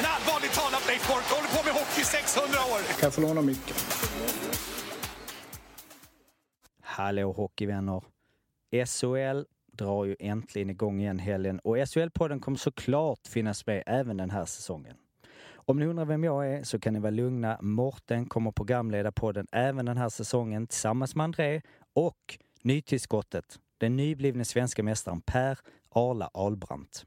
En allvarligt talad Leif Boork håller på med hockey i 600 år! Kan jag få låna micken? Hallå hockeyvänner! SHL drar ju äntligen igång igen helgen och SHL-podden kommer såklart finnas med även den här säsongen. Om ni undrar vem jag är så kan ni vara lugna. Morten kommer programleda podden även den här säsongen tillsammans med André och nytillskottet, den nyblivne svenska mästaren Per Arla Albrandt.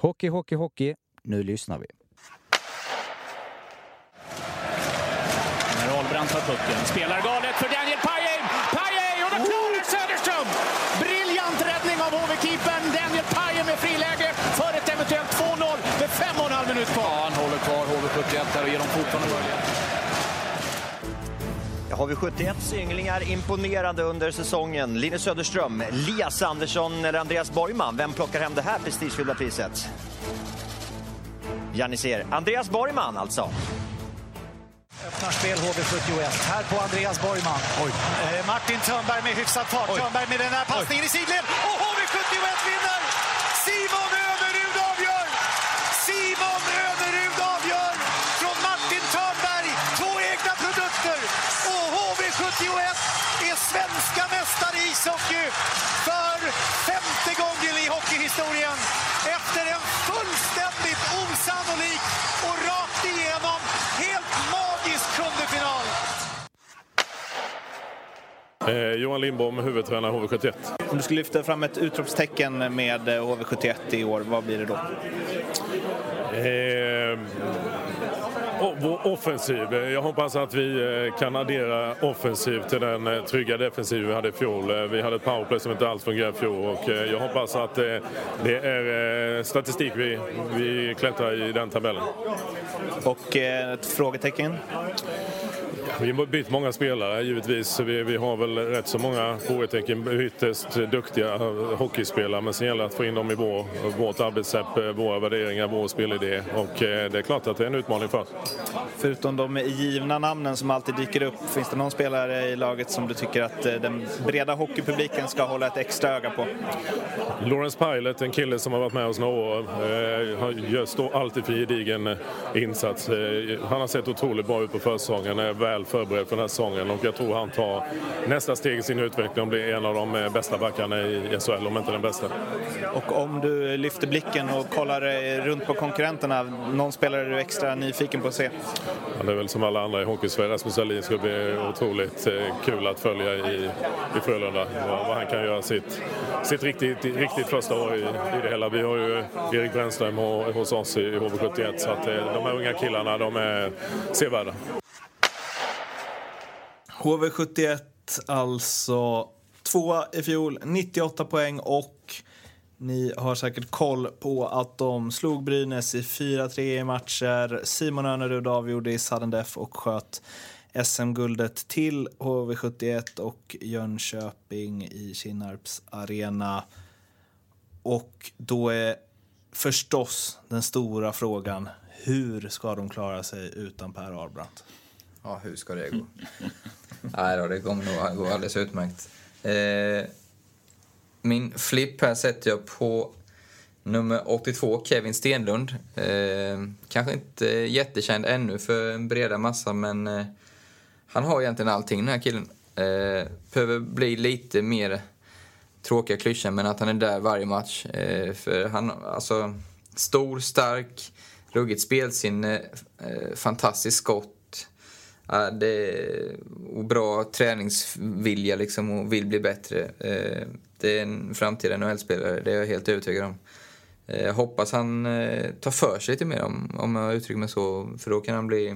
Hockey, hockey, hockey. Nu lyssnar vi. När Ahlbrandt tar pucken. Spelar galet för Daniel Pajen. Pajen! Och då klarar Söderström! Briljant räddning av HV-keepern. Daniel Pajen med friläge för ett eventuellt 2-0 med fem och en halv minut kvar. Ja, han håller kvar HV71 där och ger dem fortfarande möjlighet. Har vi 71 ynglingar imponerande under säsongen? Linus Söderström, Lias Andersson eller Andreas Borgman? Vem plockar hem det här prestigefyllda priset? Janni ser. Andreas Borgman alltså. Öppnar spel HV71. Här på Andreas Borgman. Eh, Martin Törnberg med hyfsad fart. Törnberg med den här passningen i sidled. Eh, Johan Lindbom, huvudtränare HV71. Om du skulle lyfta fram ett utropstecken med eh, HV71 i år, vad blir det då? Eh, vår offensiv. Jag hoppas att vi eh, kan addera offensiv till den eh, trygga defensiv vi hade i fjol. Eh, Vi hade ett powerplay som inte alls fungerade i fjol och eh, jag hoppas att eh, det är eh, statistik vi, vi klättrar i den tabellen. Och eh, ett frågetecken? Vi har bytt många spelare givetvis. Vi, vi har väl rätt så många frågetecken. Ytterst duktiga hockeyspelare men sen gäller det att få in dem i vår, vårt arbetssätt, våra värderingar, vår spelidé. Och eh, det är klart att det är en utmaning för oss. Förutom de givna namnen som alltid dyker upp, finns det någon spelare i laget som du tycker att eh, den breda hockeypubliken ska hålla ett extra öga på? Lawrence Pilot, en kille som har varit med oss några år, eh, gör- står alltid för gedigen eh, insats. Eh, han har sett otroligt bra ut på försäsongen, är väl förberedd för den här säsongen och jag tror han tar nästa steg i sin utveckling och blir en av de eh, bästa backarna i SHL, om inte den bästa. Och om du lyfter blicken och kollar eh, runt på konkurrenterna, någon spelare du är extra nyfiken på att se? Han är väl som alla andra i Hockeysverige. Rasmus Dahlin ska bli otroligt eh, kul att följa i, i Frölunda. Vad, vad han kan göra sitt, sitt riktigt, riktigt första år i, i det hela. Vi har ju Erik Brännström ho- hos oss i HV71 så att de här unga killarna de är sevärda. HV71 alltså tvåa i fjol, 98 poäng och ni har säkert koll på att de slog Brynäs i 4-3 i matcher. Simon Önerud avgjorde i sudden death och sköt SM-guldet till HV71 och Jönköping i Kinnarps arena. Och då är förstås den stora frågan hur ska de klara sig utan Per Arbrandt? Ja, hur ska det gå? Nej då, det kommer nog gå alldeles utmärkt. Eh, min flipp här sätter jag på nummer 82, Kevin Stenlund. Eh, kanske inte jättekänd ännu för en breda massa, men eh, han har egentligen allting den här killen. Eh, behöver bli lite mer tråkiga klyschor, men att han är där varje match. Eh, för han, alltså, stor, stark, ruggigt spelsinne, eh, fantastiskt skott ja, det, och bra träningsvilja liksom och vill bli bättre. Eh, det är en framtida NHL-spelare, det är jag helt övertygad om. Eh, jag hoppas han eh, tar för sig lite mer om, om jag uttrycker mig så, för då kan han bli...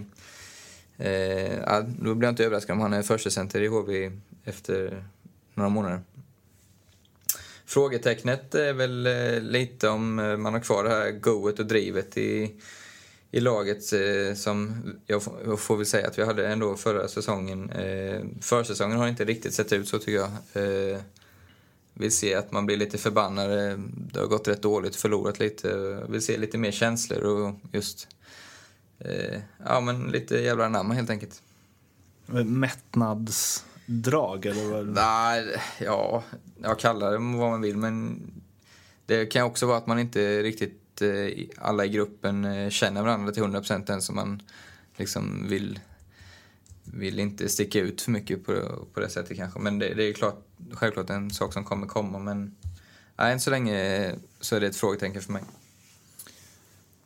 Eh, då blir jag inte överraskad om han är första center i HV efter några månader. Frågetecknet är väl eh, lite om eh, man har kvar det här goet och drivet i, i laget eh, som jag får, väl säga att vi hade ändå förra säsongen. Försäsongen har inte riktigt sett ut så tycker jag. Vill se att man blir lite förbannad. Det har gått rätt dåligt, förlorat lite. Vill se lite mer känslor och just... Ja, men lite jävla namn helt enkelt. Mättnads drag? Eller vad? Nej, ja, jag kallar det vad man vill. Men det kan också vara att man inte riktigt eh, alla i gruppen eh, känner varandra till 100 procent än så man liksom vill, vill inte sticka ut för mycket på, på det sättet kanske. Men det, det är klart, självklart en sak som kommer komma. Men nej, än så länge så är det ett frågetecken för mig.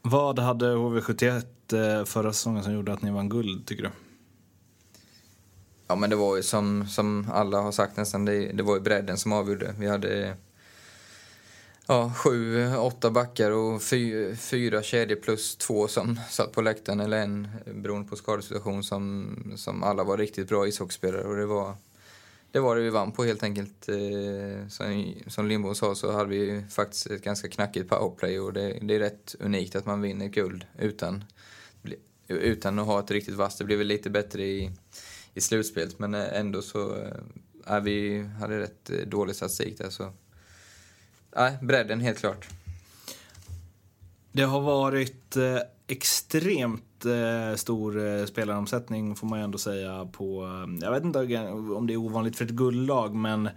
Vad hade HV71 eh, förra säsongen som gjorde att ni vann guld, tycker du? Ja, men det var ju som, som alla har sagt nästan, det, det var ju bredden som avgjorde. Vi hade ja, sju, åtta backar och fy, fyra kedjor plus två som satt på läktaren, eller en beroende på skadesituation, som, som alla var riktigt bra ishockeyspelare. Och det var, det var det vi vann på helt enkelt. Eh, som, som Lindbom sa så hade vi faktiskt ett ganska knackigt powerplay och det, det är rätt unikt att man vinner guld utan, utan att ha ett riktigt vasst. Det blev väl lite bättre i i slutspelet. Men ändå så, äh, vi hade rätt eh, dålig statistik där. Så, nej, bredden helt klart. Det har varit eh, extremt eh, stor eh, spelaromsättning får man ju ändå säga på, eh, jag vet inte om det är ovanligt för ett guldlag men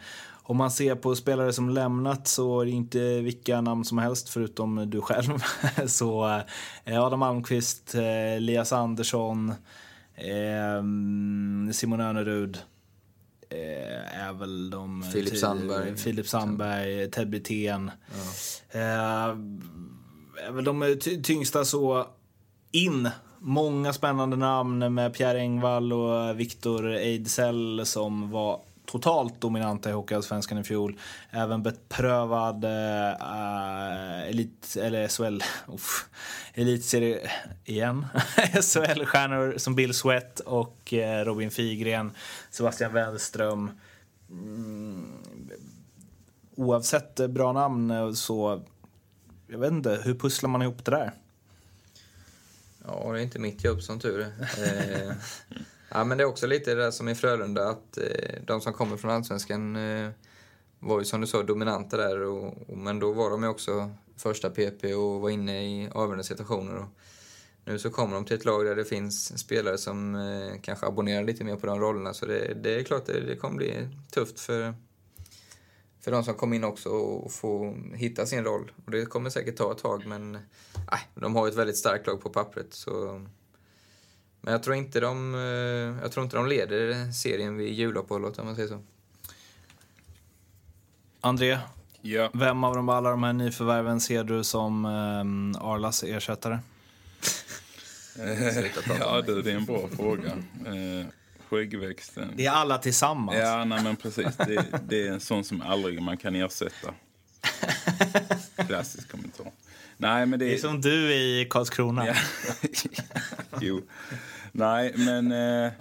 om man ser på spelare som lämnat så är det inte vilka namn som helst förutom du själv. så eh, Adam Almqvist, eh, Elias Andersson, Eh, Simon Önerud eh, är väl de... Filip Sandberg. Filip Sandberg, Ted Brithén. Ja. Eh, är väl de tyngsta så in. Många spännande namn med Pierre Engvall och Viktor Ejdsell som var totalt dominanta i Hockeyallsvenskan i fjol. Även beprövad uh, elit, eller SHL, uff, elitserie igen. SHL-stjärnor som Bill Sweat och uh, Robin Figren, Sebastian Wenström. Mm, oavsett bra namn så, jag vet inte, hur pusslar man ihop det där? Ja, det är inte mitt jobb som tur är. Ja, men det är också lite det där som i Frölunda, att eh, de som kommer från Allsvenskan eh, var ju som du sa dominanta där, och, och, men då var de ju också första PP och var inne i avgörande situationer. Och nu så kommer de till ett lag där det finns spelare som eh, kanske abonnerar lite mer på de rollerna, så det, det är klart det, det kommer bli tufft för, för de som kommer in också och få hitta sin roll. Och det kommer säkert ta ett tag, men eh, de har ett väldigt starkt lag på pappret. Så men jag tror inte de, eh, jag tror inte de leder serien vid juluppehållet om man säger så. André, ja. vem av de, alla de här nyförvärven ser du som um, Arlas ersättare? ja du, det är en bra fråga. Eh, skäggväxten. Det är alla tillsammans. Ja, nej, men precis. Det, det är en sån som aldrig man kan ersätta. Klassisk kommentar. Nej, men det... det är som du i Karlskrona. Ja. jo. Nej, men... Eh,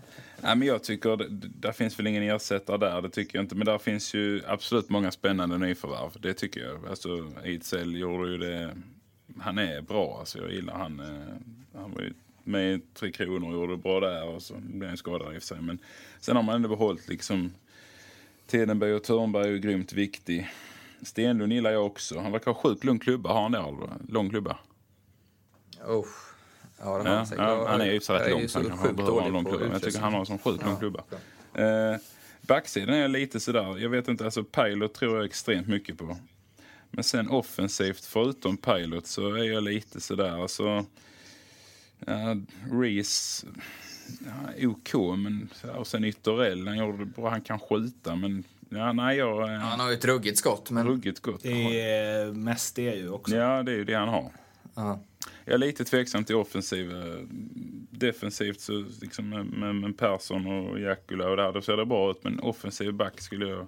nej, men jag tycker... Det, där finns väl ingen ersättare där, det tycker jag inte. Men där finns ju absolut många spännande nyförvärv. Det tycker jag. Alltså, Ejdsell gjorde ju det... Han är bra, alltså. Jag gillar han. Eh, han var ju med i Tre Kronor och gjorde det bra där. Och så blev han skadad i och för sig. Men sen har man ändå behållit liksom... Tedenberg och Törnberg är ju grymt viktig. Stenlund gillar jag också. Han verkar ha sjukt lång klubba. Har han det? Alvar? Lång klubba? Oh. Ja, det har Ja, han säkert. ja, han är ju så rätt lång. så Han behöver ha en lång klubba. Men Jag tycker han har en sån sjukt lång Ja, klubba. Eh, backsidan är lite sådär. Jag vet inte, alltså Pilot tror jag extremt mycket på. Men sen offensivt, förutom Pilot, så är jag lite sådär. Alltså, ja, Reese, ja, OK, men och sen Ytterell, han gjorde det bra. Han kan skjuta, men ja, nej, jag... eh, Han har ju ett ruggigt skott, men... Ruggigt gott. Det är mest det ju också. Ja, det är ju det han har. Ja. Jag är lite tveksam till offensiv. Eh, defensivt så liksom med, med, med Persson och Jakula och där, då ser det bra ut. Men offensiv back skulle jag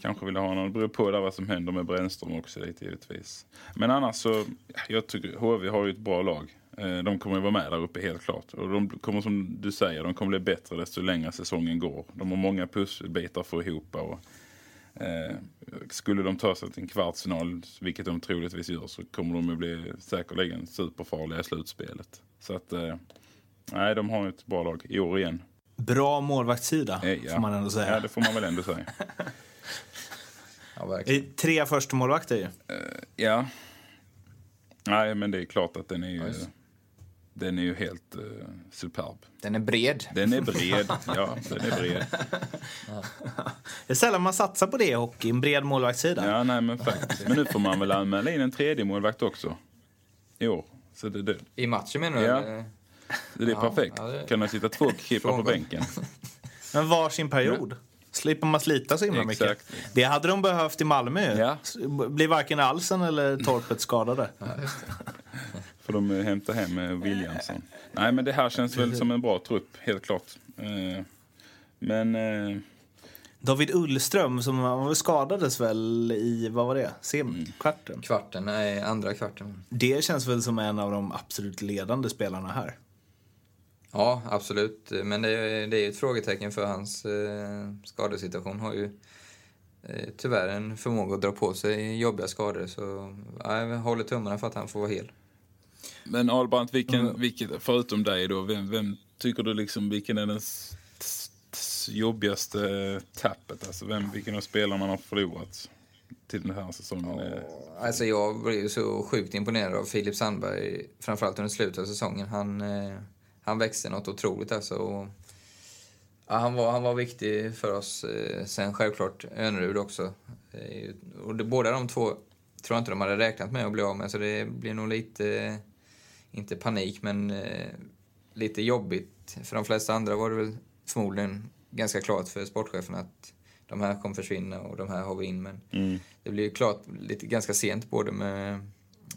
kanske vilja ha någon. Det beror på där vad som händer med Brännström också lite givetvis. Men annars så, jag tycker HV har ju ett bra lag. Eh, de kommer att vara med där uppe helt klart. Och de kommer som du säger, de kommer bli bättre desto längre säsongen går. De har många pusselbitar att få ihop. Och, Eh, skulle de ta sig till en kvartsfinal, vilket de troligtvis gör, så kommer de att bli säkerligen superfarliga i slutspelet. Så att, eh, nej, de har ett bra lag i år igen. Bra målvaktssida, Eh, ja. får man ändå säga. Ja, det får man väl ändå säga. Ja, är tre första målvakter ju. ja. Nej, men det är klart att den är ju, den är ju helt uh, superb. Den är bred. Den är bred, ja, den är bred. Det är sällan man satsar på det i hockey, en bred målvaktssida. Ja, nej, men faktiskt. Men nu får man väl anmäla in en tredje målvakt också. I år. Så det, det, I matchen menar du? Ja. det är Ja, perfekt. ja, det- Kan det sitta två keeprar på bänken. Men varsin period. Slipper man slita så himla mycket. Exakt. Det hade de behövt i Malmö. Ja. Blir varken Alsen eller Torpet skadade. Får de eh, hämta hem eh, Williamson. Nej, men det här känns väl som en bra trupp, helt klart. Eh, Men David Ullström, som skadades väl i, vad var det, semikvarten? Kvarten, nej, andra kvarten. Det känns väl som en av de absolut ledande spelarna här. Ja, absolut. Men det är, det är ju ett frågetecken för hans eh, skadesituation. Har ju eh, tyvärr en förmåga att dra på sig jobbiga skador. Så ja, jag håller tummarna för att han får vara hel. Men Albrandt, vilken, vilket, förutom dig då, vem, vem tycker du liksom, vilken är den jobbigaste tappet? Alltså vem, vilken av spelarna har förlorat till den här säsongen? är- Alltså jag blev så sjukt imponerad av Filip Sandberg, framförallt under slutet av säsongen. Han, eh, han växte något otroligt alltså. Och, ja, han, var, han var viktig för oss. Eh, sen självklart Önerud också. Eh, och det, båda de två tror jag inte de hade räknat med att bli av med, så det blir nog lite, inte panik, men eh, lite jobbigt. För de flesta andra var det väl förmodligen ganska klart för sportchefen att de här kommer försvinna och de här har vi in. Men Mm. det blir ju klart lite ganska sent både med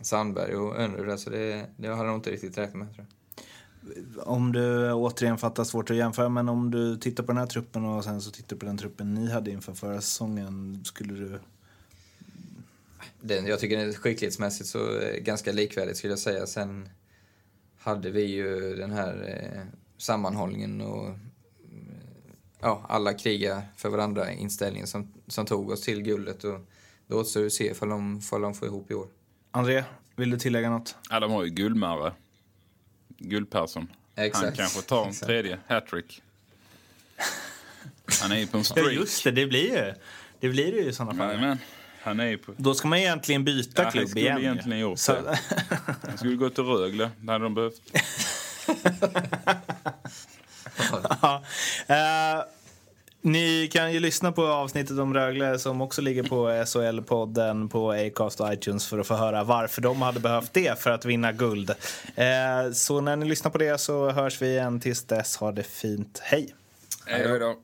Sandberg och Önerud. Alltså det, det hade de inte riktigt räknat med tror jag. Om du återigen fattar svårt att jämföra, men om du tittar på den här truppen och sen så tittar på den truppen ni hade inför förra säsongen, skulle du... Den, jag tycker skicklighetsmässigt så det ganska likvärdigt skulle jag säga. Sen hade vi ju den här eh, sammanhållningen och eh, ja, alla krigar för varandra inställningen som, som tog oss till guldet. Och då återstår det att se ifall de, ifall de får ihop i år. André, vill du tillägga något? Ja, de har ju Guldmarre. Guldpersson. Han Exakt. kanske tar en Exakt. tredje hattrick. Han är ju på en Ja, streak. just det, det blir ju det blir det ju i sådana fall. Men han är på... Då ska man egentligen byta Ja, klubb igen. ju. egentligen gjort Så- det. Han skulle gå till Rögle. Det hade de behövt. Ja. Eh, ni kan ju lyssna på avsnittet om Rögle som också ligger på SHL-podden på Acast och iTunes för att få höra varför de hade behövt det för att vinna guld. Eh, så när ni lyssnar på det så hörs vi igen tills dess. Ha det fint. Hej! Hej då.